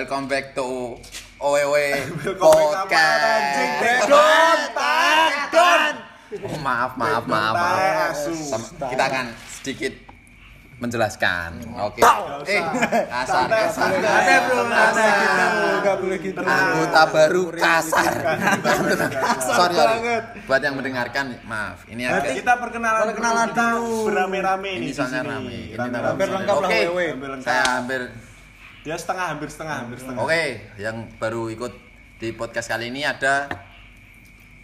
Welcome back to OWW anjing. Podcast. Oh, maaf, maaf, maaf, maaf. Sama- Kita akan sedikit menjelaskan. Oke. Eh, kasar, kasar. Kasar. boleh gitu. Anggota baru kasar. Sorry, sorry. Buat yang mendengarkan, maaf. Ini Nanti agak kita perkenalan, Perkenalan dulu. Beramai-ramai ini nih di soalnya sini. rame. Ini Rame-rame. rame. Hampir lengkap lah, Oke. wewe. Hampir lengkap. Saya hampir Ya setengah hampir setengah hampir setengah. Oke, yang baru ikut di podcast kali ini ada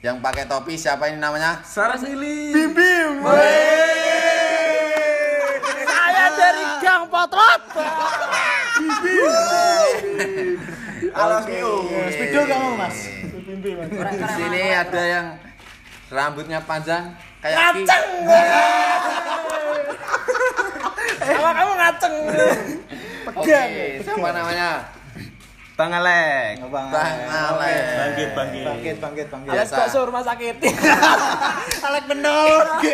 yang pakai topi siapa ini namanya? Sarah Sili. Bim. Saya dari Gang Potrot. Alas Oke. Mio. Speedo mau, Mas? Di sini ada yang rambutnya panjang kayak Ki. Sama kamu ngaceng. Oke, siapa namanya? Bang Alek. Bang Bang Alek. Bangkit bangkit. Bangkit, bangkit, bangkit. Biasa. bakso rumah sakit. Alek bener.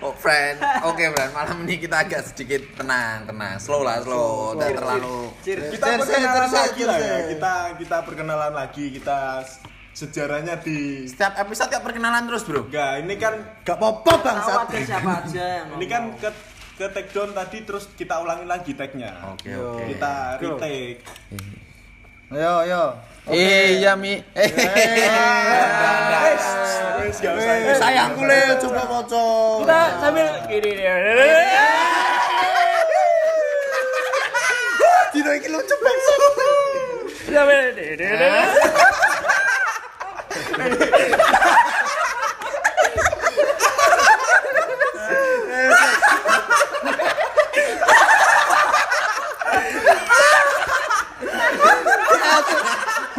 Oh, friend. Oke, friend. Malam ini kita agak sedikit tenang, tenang. Slow lah, slow. Tidak terlalu Kita Cheers, perkenalan cheers, lagi lah ya. Kita kita perkenalan lagi. Kita sejarahnya di setiap episode tiap perkenalan terus, Bro. Enggak, ini kan Gak apa-apa bangsat. siapa aja yang ini kan ke ke take down tadi terus kita ulangi lagi tag-nya. Oke, Yo. oke. Kita Go. retake. Ayo, ayo. Eh, iya, Mi. Gak usah. Sayangku le, coba kocok. kita sambil gini nih Dino iki lucu bangsat. sambil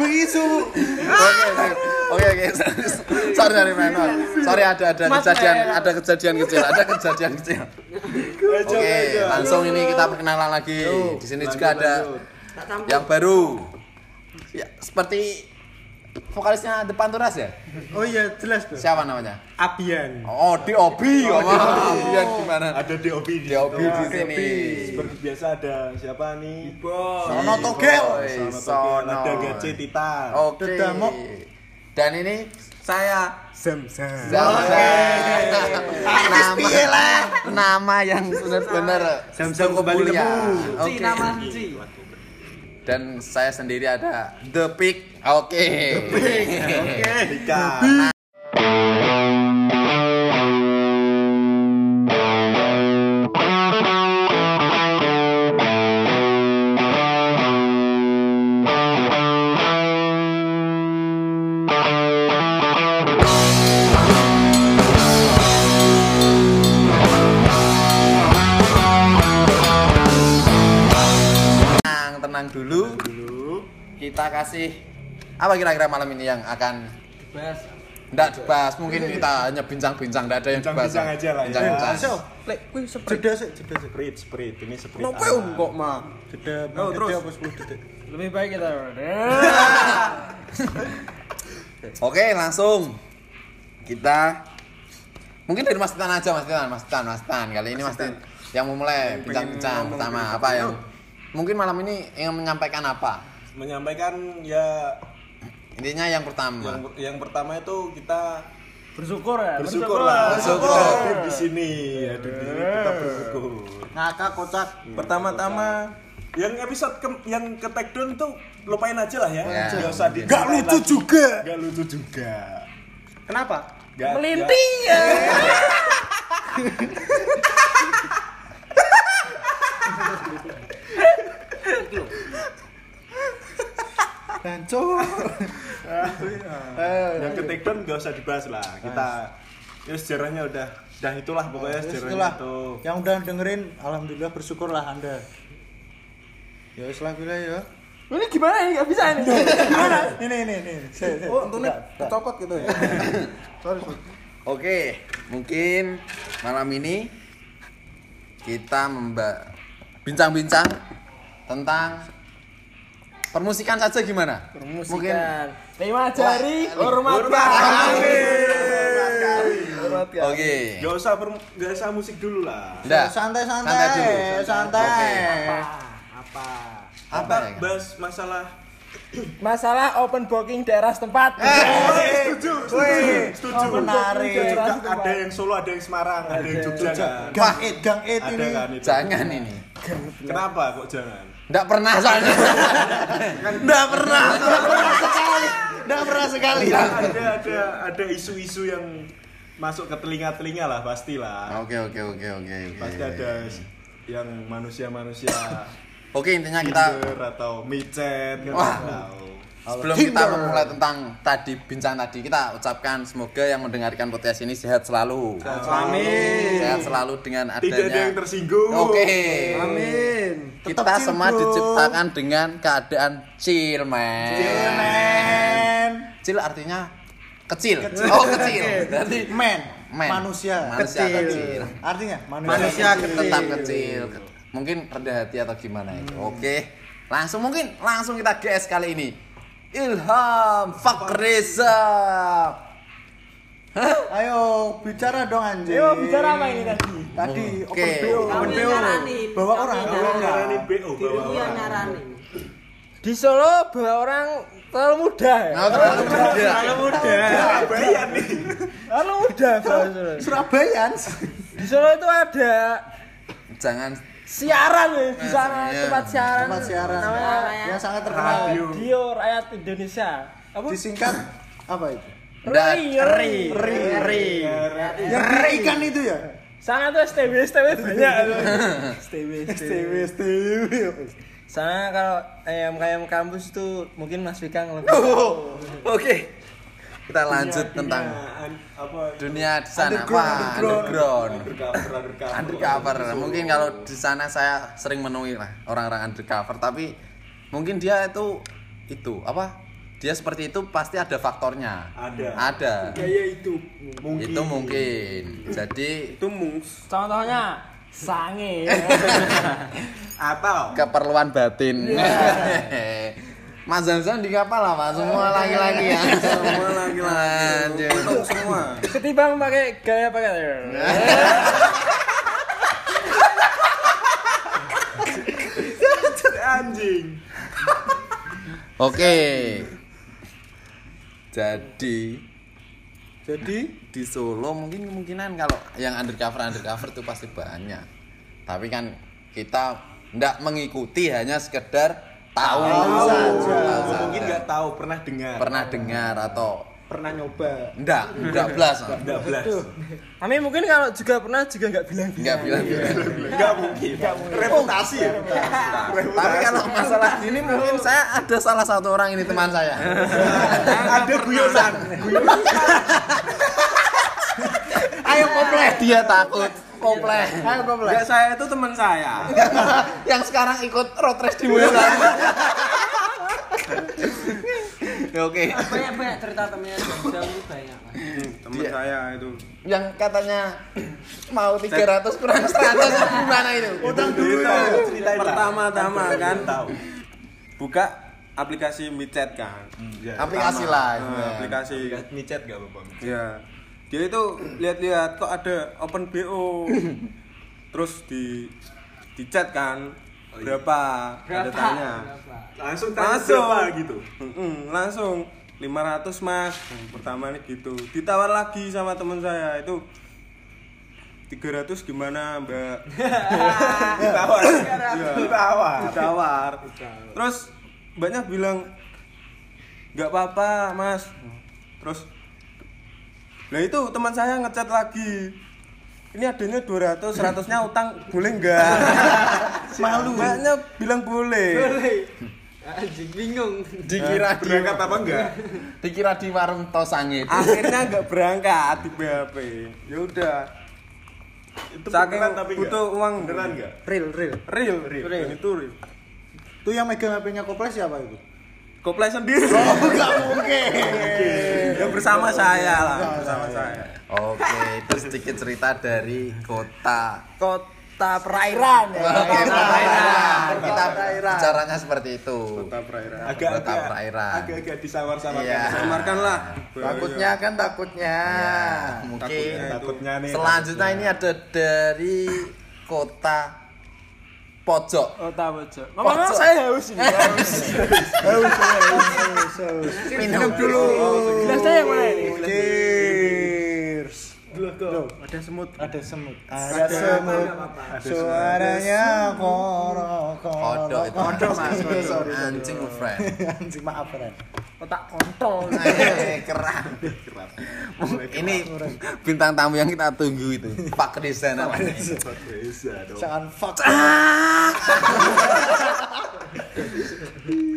Begitu. Oke, oke. Oke, oke. Sorry, sorry, man. Sorry ada ada Mas kejadian Men. ada kejadian kecil, ada kejadian kecil. Oke, langsung ini kita perkenalan lagi. Di sini juga ada yang baru. Ya, seperti vokalisnya The Panturas ya? Oh iya, jelas tuh. Siapa namanya? Abian. Oh, di Obi. Oh, Biar gimana? Ada DOB di DOB di situ. sini. Seperti biasa ada siapa nih? Sono Togel. Sono. Ada Gace Titan. Oke. Dedamok. Dan ini saya Zamzam. nama nama yang benar-benar Zam-zam cukup kembali nemu. Oke. Manci Dan saya sendiri ada The Pick. Oke. Oke, Dika. Tenang, apa kira-kira malam ini yang akan bas Nggak dibahas, mungkin kita hanya bincang-bincang, nggak ada yang dibahas. Bincang-bincang aja lah ya. Bincang-bincang. Ayo, lek kuwi jeda sik, jeda sik. Sprint, sprint. Ini sprint. Kenapa om kok mah? Jeda Oh, terus. apa 10 detik. lebih baik kita Oke, langsung kita mungkin dari Mas Titan aja, Mas Titan, Mas Titan, Mas Titan. Kali ini Mas Titan yang mau mulai bincang-bincang pertama apa yang mungkin malam ini ingin menyampaikan apa? Menyampaikan ya Intinya yang pertama. yang yang pertama itu kita bersyukur ya bersyukur lah. Bersyukur. Hadir di sini, hadir di sini kita bersyukur. Ngakak kocak. Pertama-tama yang episode ke- yang ke take down tuh lupain aja lah ya. Ya. Nggak usah di Gak lucu juga. Gak lucu juga. Kenapa? Gak, melinting ya Hancur. Gak- yang ke take down gak usah dibahas lah. Kita ya sejarahnya udah udah itulah pokoknya Terus sejarahnya itulah itu. yang udah dengerin alhamdulillah bersyukurlah Anda. Ya wis lah bila ya. ini gimana ini nggak bisa ini Gimana? Ini ini ini. Oh, untungnya copot gitu ya. Sorry. sorry. Oke, mungkin malam ini kita memba bincang-bincang tentang permusikan saja gimana? Mungkin permusikan lima jari hormat hormat Oke. Gak usah per, gak usah musik dulu lah. Nggak. Santai santai. Santai dulu. Santai. Oke. apa apa Apa bahas masalah Masalah open booking daerah setempat. setuju, Wih, setuju. menarik. Juga ada yang Solo, ada yang Semarang, ada yang Jogja kan. Gang it, gang it Ada ini. kan itu. Jangan ini. Kenapa kok jangan? Nggak pernah soalnya. Nggak pernah, nggak pernah sekali. Nggak pernah sekali. ada ada ada isu-isu yang masuk ke telinga-telinga lah pastilah. Oke oke oke oke oke. Pasti ada yang manusia-manusia Oke intinya kita atau micet kan Wah. tahu. Sebelum kita memulai tentang tadi bincang tadi kita ucapkan semoga yang mendengarkan podcast ini sehat selalu. Amin. Sehat selalu dengan Tidak ada yang adanya. tersinggung. Oke. Amin. Kita Tetap chill, semua bro. diciptakan dengan keadaan chill, man. Men. Chill artinya kecil. Oh, kecil. Berarti Men. Men. Manusia. Manusia kecil. kecil. Artinya Manusia kecil. tetap kecil. Mungkin rendah hati atau gimana itu. Oke. Langsung mungkin langsung kita GS kali ini. Ilham Fakreza. Hah? Ayo bicara dong anjing. Ayo bicara apa ini tadi? Tadi Oke. open BO, open BO. Bawa orang, bawa orang. BO bawa orang. nyaranin. Di Solo bawa orang terlalu muda ya. Nah, terlalu muda. Terlalu muda. Surabaya nih. Terlalu muda. Surabayan. Di Solo itu ada Jangan siaran ya di sana Iya. tempat siaran. Tempat siaran Namanya yang sangat terkenal. Radio. Radio Rakyat Indonesia. Apa? Disingkat apa itu? Ri, ri, Ri, ri. Iya. Yang kena ikan itu ya? Sana tuh STW, STW banyak. STW, STW, STW. Sana kalau ayam-ayam kampus tuh mungkin Mas Fikang lebih. Oh, Oke. Kita lanjut Dunia- tentang dunia an- apa dunia di sana. Underground, Wah, underground. undercover undercover. undercover mungkin kalau di sana saya sering menemui lah orang-orang undercover tapi mungkin dia itu itu apa dia seperti itu pasti ada faktornya Ada. ada Gaya itu. Mungkin. itu mungkin jadi Itu mus. Contohnya sange. atau keperluan batin Mas Zanzan di kapal lah Pak semua laki-laki ya. Semua laki-laki. Semua. Ketimbang pakai gaya pakai. anjing. oke. Jadi Jadi? di Solo mungkin kemungkinan kalau yang undercover undercover itu pasti banyak. Tapi kan kita ndak mengikuti hanya sekedar tahu saja. Tahu Mungkin saja. nggak tahu pernah dengar. pernah dengar atau pernah nyoba. ndak ndak belas Nggak belas. Kami mungkin kalau juga pernah juga nggak bilang. nggak bilang Nggak mungkin. Reputasi ya. tapi kalau masalah ini mungkin saya ada salah satu orang ini teman saya ada guyonan. ayo komplek dia takut komplek Ayo komplek. Enggak saya itu teman saya. yang sekarang ikut road race di Boyolali Ya, oke Banyak banyak cerita temennya banyak. Mas. Temen Iya. saya itu. yang katanya mau 300 kurang 100 gimana itu Utang dulu Cerita, ya. Pertama-tama kan tahu. buka aplikasi micet kan. Ya, aplikasi lah itu. aplikasi. micet gak bang? Ya. Dia itu lihat-lihat kok ada open BO. Terus di di chat kan berapa? Ada tanya. Langsung tanya Langsung. berapa gitu. Langsung 500 mas pertama nih gitu ditawar lagi sama teman saya itu 300 gimana mbak Ditawar. Iya. Ditawar. ditawar terus banyak bilang nggak apa-apa mas terus nah itu teman saya ngechat lagi ini adanya 200 100 nya utang boleh nggak malu banyak bilang boleh Anjing bingung. dikira di Berangkat apa enggak? dikira di warung tosangit akhirnya nggak berangkat di BHP ya udah Itu saking beneran tapi enggak? butuh uang Beneran enggak? Real, real. real real, Real. itu real Itu yang megang HP-nya Koples siapa itu? Koplay sendiri Enggak mungkin. ya bersama saya lah bersama saya oke itu sedikit cerita dari kota Kota perairan ya. Oke, perairan. Kita Perairan. bicaranya seperti itu. kota perairan Agak-agak Kota perairan. agak-agak disawar-sawarkan. Iya. samarkan lah Takutnya kan takutnya. Ya, mungkin Takutnya. Takutnya nih. selanjutnya ini ada dari kota pojok. Oh, tahu aja. Ngomong Pojok. saya haus ini. Haus. Minum dulu. Gelas saya yang mana ini? Loh, ada semut. Ada semut. Ada semut. Suaranya koro koro. Kodok itu. Kodok mas. Sorry. Anjing friend. Anjing maaf friend. Otak kontol. Eh, Keram. Ini bintang tamu yang kita tunggu itu. Pak Kristen namanya. Bisa dong. Jangan fuck.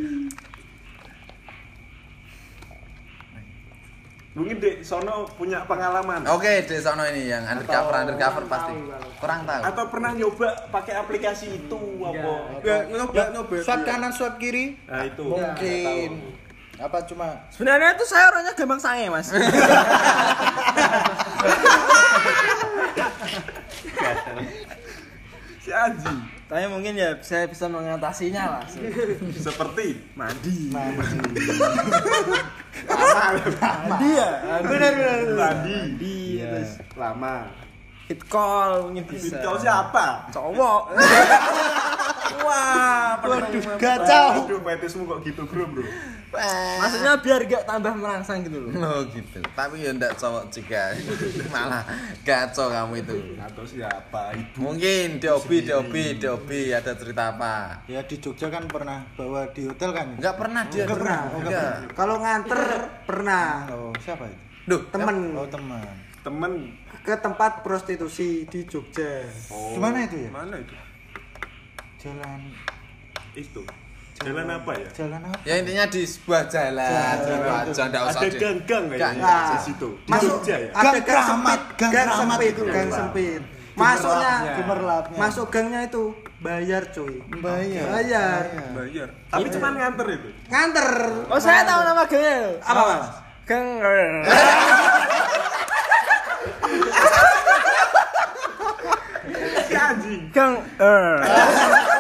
Mungkin Dek Sono punya pengalaman Oke, di sono ini yang undercover undercover pasti. Kurang tahu. atau pernah nyoba pakai aplikasi itu apa? Ya, nyoba, nyoba. Swab kanan, swab kiri. Nah itu. Mungkin. Apa cuma Sebenarnya tuh saya orangnya gampang sange, Mas. Si Aji Tapi mungkin ya saya bisa mengatasinya lah. seperti Mandi. Mandi ya. benar benar. mandi Iya. lama. Hit call mungkin bisa. Kau siapa? Cowok. Wah, Waduh, gacau. Aduh, fetismu kok gitu bro bro. Maksudnya biar gak tambah merangsang gitu loh. Oh gitu. Tapi ya ndak cowok juga. Malah gaco kamu itu. Atau siapa? Ibu. Mungkin Dobi, Dobi, Dobi ada cerita apa? Ya di Jogja kan pernah bawa di hotel kan? Enggak pernah dia. Enggak pernah. Enggak. Kalau nganter pernah Oh, siapa itu? Duh, temen Oh, teman. Temen. ke tempat prostitusi di Jogja. Di mana itu ya? Mana itu? Jalan Itu. Jalan apa ya? jalan apa? ya intinya di sebuah jalan. Jalan. Gitu aja enggak usah Ada gang-gang kayaknya Gang. di situ. Di Masuk Jogja ya? ada Gang gang keramat, sempit, gang gang keramat sempit, itu. gang sempit. Masuknya Gemerlapnya. masuk gangnya itu bayar cuy. Bayar. Bayar. Bayar. Tapi cuma nganter itu. Nganter. Oh, saya tahu nama gengnya. Apa, Mas? Geng. Si anjing. Geng.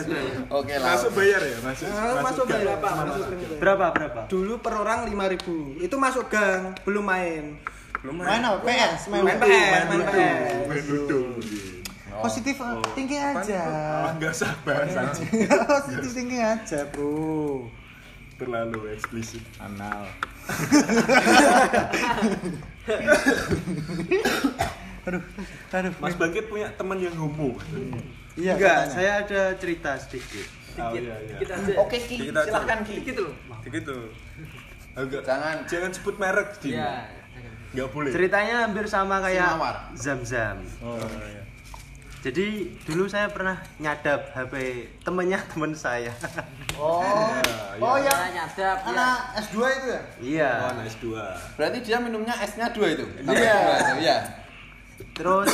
eh. Oke lah. Masuk bayar ya? Masuk. Ah, masuk gang. bayar apa? Masuk. Berapa, berapa? Dulu per orang 5000. Itu masuk gang, belum main. Main apa? PS, main, Main. PS, main PS. Main duduk. Positif tinggi aja. Enggak sabar anjing. Positif tinggi aja, Bro. Terlalu eksplisit. Anal. aduh, aduh. Mas Bangkit punya teman yang homo. Iya, Enggak, katanya. saya ada cerita sedikit. Oh iya iya. Oke Ki, Kita silahkan Ki. Gitu loh. Begitu. Agak Jangan jangan sebut merek di. Iya. Enggak boleh. Ceritanya hampir sama kayak Sinawar. Zam-Zam. Oh iya. Jadi dulu saya pernah nyadap HP temennya temen saya. Oh. Oh, yang nyadap. anak S2 itu ya? iya. Oh, nice dua. Berarti dia minumnya esnya dua itu. Iya. Iya. Terus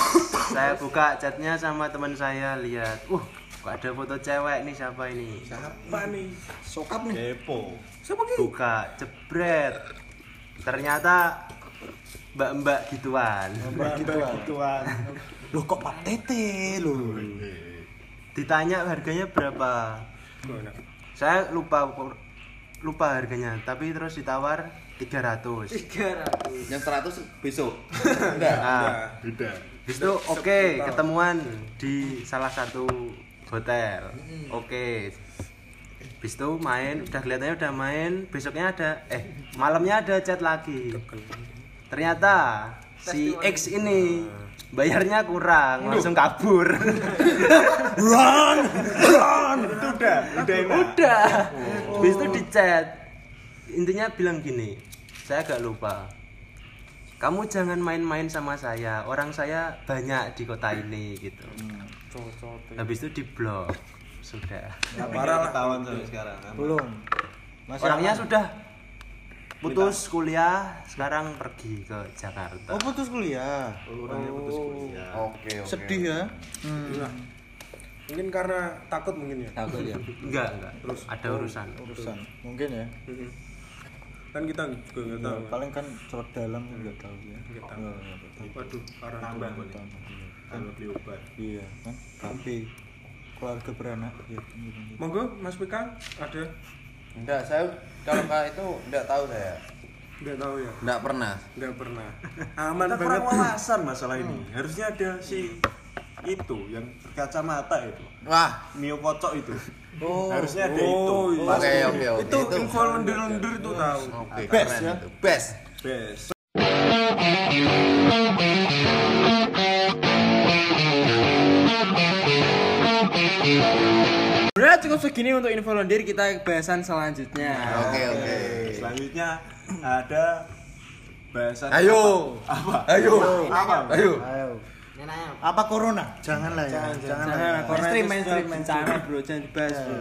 saya buka chatnya sama teman saya lihat, uh, kok ada foto cewek nih siapa ini? Siapa nih? Sokap nih. Kepo. Buka, jebret. Ternyata mbak-mbak gituan. Gituan. Loh kok Pak Tete loh. Ditanya harganya berapa? Saya lupa lupa harganya, tapi terus ditawar 300. 300. Yang 100 besok. Nah, Beda. Habis itu oke, ketemuan di salah satu hotel. Oke. Habis itu main, udah kelihatannya udah main, besoknya ada eh malamnya ada chat lagi. Ternyata si X ini bayarnya kurang, langsung kabur. Itu udah, udah enak. udah. Habis itu di chat. Intinya bilang gini, saya agak lupa. Kamu jangan main-main sama saya. Orang saya banyak di kota ini gitu. Habis itu diblok. Sudah. Parah lah sampai sekarang. Belum. Masih Orangnya aman. sudah putus kuliah, sekarang pergi ke Jakarta. Oh, putus kuliah. Orangnya putus kuliah. Oke, oke. Sedih ya. Mungkin karena takut mungkin ya. Takut ya. Enggak, enggak. Terus ada urusan. Urusan. Mungkin ya. Kan kita juga enggak Ya, paling kan cerot dalam enggak tahu ya. Nggak tahu. Nggak- nggak tahu. Waduh, parah Tambah. Kalau beli obat. Iya kan. Tapi keluarga beranak ya. gitu. Monggo Mas Pikang ada Enggak, saya kalau kayak itu enggak tahu saya. Nggak tahu ya. Nggak pernah. Nggak pernah. Aman Kita banget. kurang wawasan masalah ini. Harusnya ada si itu yang berkacamata itu. Wah, Mio kocok itu. Oh. Harusnya ada Oh, itu. iya. Pasti. Oke, oke, oke. Itu info lendir-lendir itu tahu. Oke, Best, keren ya. itu. Best. Best. Sebenarnya cukup segini untuk info londir kita bahasan selanjutnya. Oke, oke. Selanjutnya ada bahasan Ayo. apa? Ayo. Apa? Ayo. Ayo. Apa corona? Janganlah ya. Janganlah. Jangan, ya. corona Mainstream, mainstream, bencana bro, jangan dibahas bro.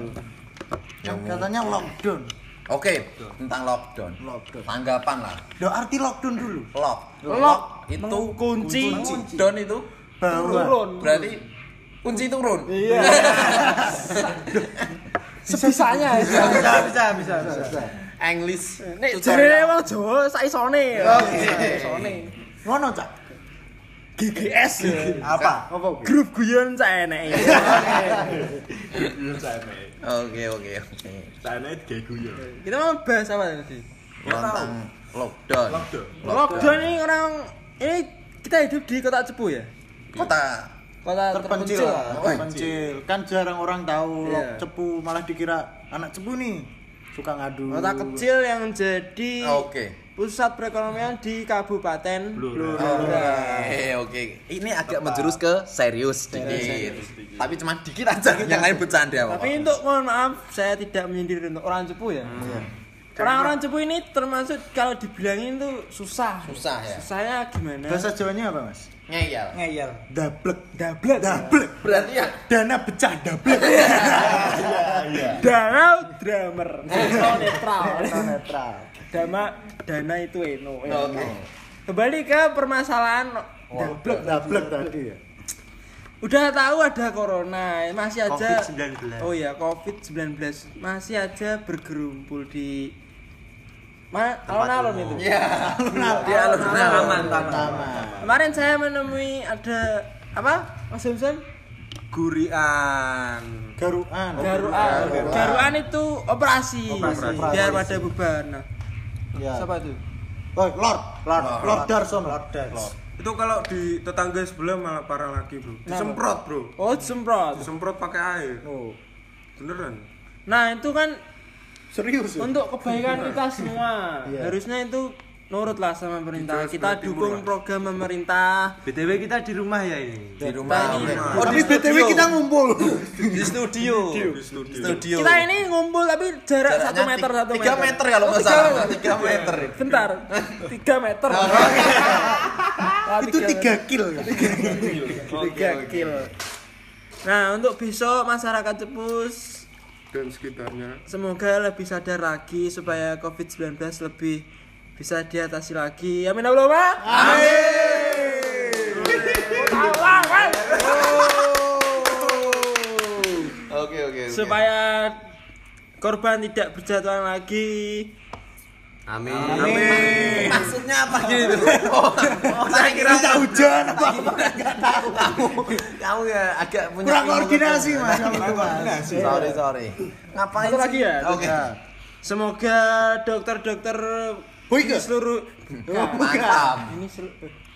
Kan katanya lockdown. Oke, tentang lockdown. Lockdown. Tanggapan lah. Do arti lockdown dulu. Lock. Lock. itu Mengunci. Down itu Bahwa berarti kunci turun. Iya. Sebisanya Bisa, bisa, bisa, bisa. English. Nek jare wong Jawa saisone. Oke. Saisone. ngono cak. GGS. Apa? Grup guyon cak naik. Oke, oke, oke. Kayak guyon. Kita mau bahas apa tadi? Tentang lockdown. Lockdown. Lockdown ini orang ini kita hidup di kota Cepu ya. Kota Kota Terpencil terpencil. lah. Terpencil. Kan jarang orang tahu Iya. lok cepu malah dikira anak cepu nih. Suka ngadu. Kota kecil yang jadi Oke. pusat perekonomian di Kabupaten Oke, oke. Ini agak menjurus ke serius sedikit. Tapi cuma dikit aja, yang lain bercanda. Tapi untuk mohon maaf, saya tidak menyindir untuk orang Cepu ya. Orang-orang Cepu ini termasuk kalau dibilangin tuh susah. Susah ya? Susahnya gimana? Bahasa Jawanya apa, Mas? Ngeyel. Ngeyel. Dablek. Dablek. Dablek. Berarti ya Dana pecah dablek. Danau drummer. Netral netral. Netral. Dama dana itu eno. Oke. Kembali ke permasalahan dablek. Dablek tadi ya. Udah tahu ada corona, masih aja COVID-19. Oh ya, Covid-19 masih aja bergerumpul di Ma alun-alun itu. Iya. Di alun-alun. Taman. Kemarin saya menemui ada apa? Mas Johnson? Gurian. Garuan. Garuan. Garuan itu operasi. Operasi. Biar pada beban. Nah, Ya. siapa itu? Oh, Lord. Lord. Lord Darsono. Lord Itu kalau di tetangga sebelah malah parah lagi, Bro. Disemprot, Bro. Oh, semprot. Disemprot pakai air. Oh. Beneran. Nah, itu kan Serius. ya? untuk kebaikan kita semua. Iya. Harusnya itu nurut lah sama pemerintah. Kita dukung program pemerintah. BTW kita di rumah ya ini. Di rumah. ini-. Oh, tapi BTW kita ngumpul. di studio. Di studio. Studio. Kita ini ngumpul tapi jarak satu meter satu meter. tiga meter kalau nggak tiga salah. Tiga meter. Bentar, tiga meter. Wah, Itu tiga 3 kill. tiga kil. Nah, untuk besok masyarakat Cepus Dan sekitarnya. semoga lebih sadar lagi supaya COVID-19 lebih bisa diatasi lagi. Amin Allahumma. Amin. Oke, oke, oke. Supaya korban tidak berjatuhan lagi. Amin. Maksudnya apa gitu? Oh, oh, saya kira Kita hujan apa? kamu kamu ya agak punya Kurang koordinasi. Mas. Sorry, sorry. Ngapain Satu lagi ya? Oke. Semoga dokter-dokter Di seluruh Mantap. ini sel-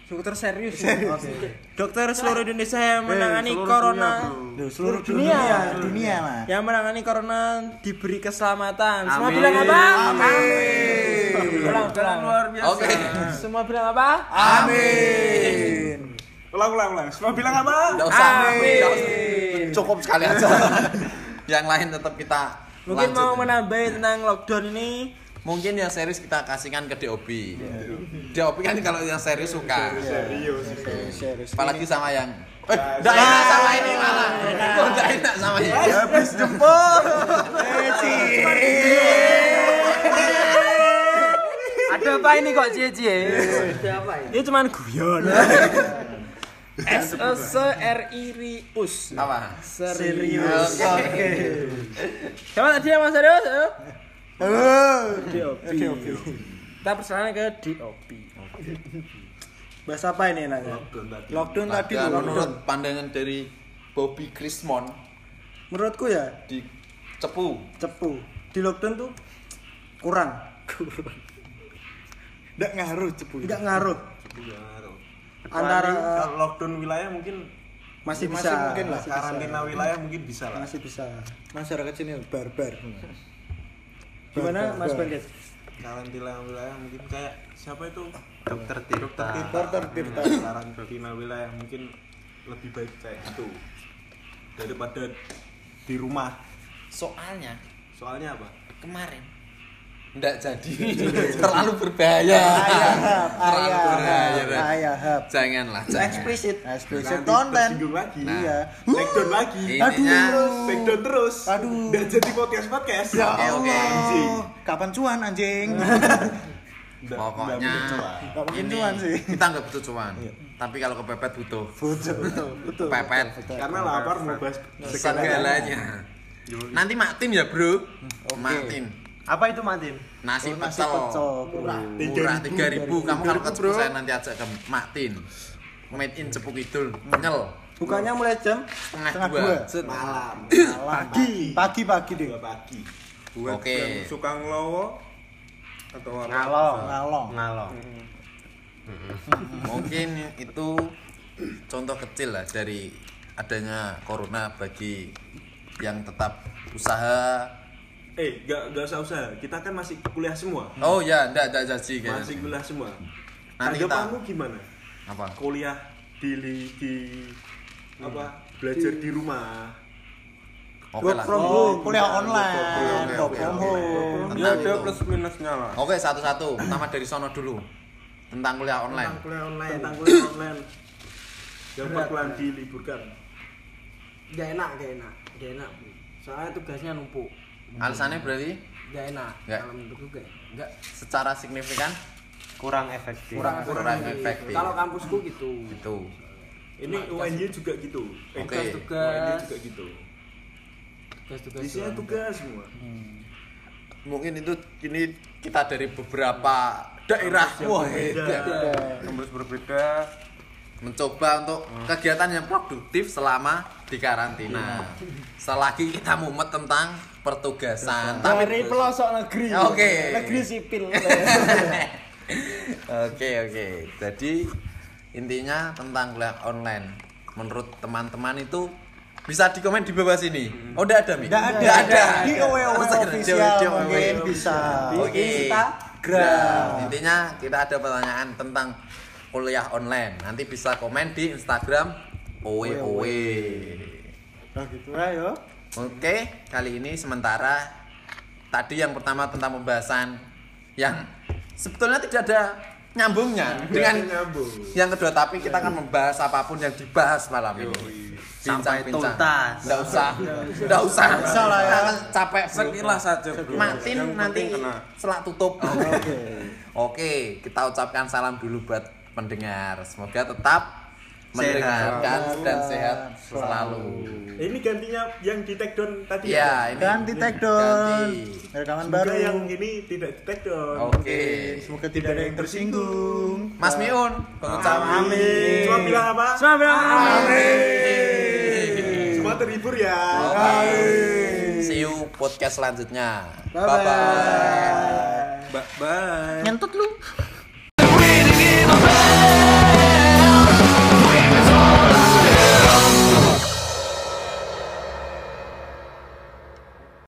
dokter serius. Dokter seluruh Indonesia yang menangani seluruh corona. dunia. Duh, seluruh Dunia. dunia, dunia, Mas. yang menangani corona diberi keselamatan. Semua bilang apa? Amin. Ulang, ulang. Luar biasa. Oke. Semua bilang apa? Amin. Ulang, ulang, ulang. Semua bilang apa? Enggak usah. Amin. Cukup sekali aja. Yang lain tetap kita Mungkin lanjut. mau menambahi tentang lockdown ini. Mungkin yang serius kita kasihkan ke DOB. DOB kan kalau yang serius suka. Serius. Serius. Apalagi sama yang Eh, enggak enak sama ini malah. Kok enggak enak sama ini? Habis jempol. Ada apa ini kok cie-cie? Ini cuman guyon. S E S R I R I U S. Apa? Serius. Oke. Siapa tadi yang Mas Serius? Ayo. Oh. DOP. Kita persoalannya ke DOP. Bahas apa ini enaknya? Lockdown tadi lockdown. menurut pandangan dari Bobby Krismon Menurutku ya di Cepu cepu. Di lockdown tuh kurang. Ndak ngaruh cepu. Enggak ngaruh. Iya, ngaruh. Antara Kalau lockdown wilayah mungkin masih Masih bisa. mungkin lah. masih bisa. karantina wilayah mungkin bisa lah. Masih bisa. Masyarakat sini barbar. Gimana Mas Barbar. Bandet? Karantina wilayah mungkin kayak siapa itu? Dokter Tirta. Dokter Tirta. Karantina wilayah mungkin lebih baik kayak itu daripada di rumah. Soalnya Soalnya apa? kemarin ndak jadi terlalu berbahaya. terlalu berbahaya. Hap. Janganlah. Eksplisit. Eksplisit Nanti konten. lagi. Nah. Iya. Backdown lagi. Intinya Backdown terus. Aduh. Udah jadi podcast podcast. Ya Oke. Anjing. Allah. Kapan cuan anjing? Nggak- pokoknya nggak mungkin. Nggak ini cuan sih. kita nggak butuh cuan. Tapi kalau kepepet butuh. Betul, betul. Pepet. Karena lapar mau bahas Segalanya. Nanti Martin ya, Bro. Martin. Apa itu Martin? Nasi Oh, nasi pecel. pecel. Murah 3000. Kamu kalau ke Cepu saya nanti ajak ke Martin. Made in Cepu Kidul. Nyel. Bukanya mulai jam Setengah dua. malam. Pagi. Pagi pagi deh. Pagi. buat Oke. yang suka ngelowo atau apa Ngalong. Ngalong. Ngalong. Mungkin itu contoh kecil lah dari adanya corona bagi yang tetap usaha. Eh, nggak nggak usah usah. Kita kan masih kuliah semua. Oh ya, enggak enggak janji kayaknya. Masih kuliah semua. Nanti kita- Tanggapanmu gimana? Apa? Kuliah di di apa? Belajar di rumah. Oke Work lah. from Oh, kuliah online. Oke, oke, Work oke, home. ya ada plus minusnya lah Oke, satu-satu. Pertama dari sono dulu. Tentang kuliah online. Tentang kuliah online, tentang kuliah online. Yang perkuliahan diliburkan. Gak enak, gak enak, gak enak. Soalnya tugasnya numpuk. Alasannya berarti Gak enak. Nggak. Kalau menurutku gak, gak secara signifikan Kurang efektif. kurang Kurang efektif. efektif. Kalau kampusku gitu. itu. Ini UNY juga gitu. Oke. UNY Tugas, juga gitu. tugas-tugas. Isinya tugas semua. Mungkin itu ini kita dari beberapa daerah wah hebat. kampus berbeda mencoba untuk kegiatan yang produktif selama di karantina. Selagi kita mumet tentang pertugasan, tapi Dari pelosok negeri. Oke. Negeri sipil. Oke oke. Jadi intinya tentang kuliah online. Menurut teman-teman itu bisa di komen di bawah sini. Oh, udah ada, Mi? Nggak ada. Nggak ada. Di OWO official mungkin bisa. Oke. Instagram. Intinya kita ada pertanyaan tentang kuliah online. Nanti bisa komen di Instagram owe owe. Nah gitu lah yo. Oke, kali ini sementara tadi yang pertama tentang pembahasan yang sebetulnya tidak ada nyambungnya dengan nyambung. yang kedua tapi kita akan membahas apa pun yang dibahas malam ini. Sampai tuntas. Nggak usah, nggak usah. usah lah ya. Akan capek sekilas saja Yang nanti setelah tutup. Oke. Oke, kita ucapkan salam dulu buat pendengar. Semoga tetap mendengarkan dan sehat selalu. Ini gantinya yang di take down tadi. Ya, ini Ganti take down. ganti. Rekaman Semoga baru. yang ini tidak di take down. Oke. Semoga tidak ada yang tersinggung. Mas Miun, pengucapan Amin. Cuma bilang apa? Selamat bilang. Semua terhibur ya. See you podcast selanjutnya. Bye-bye. Bye bye. bye bye Ngentut lu.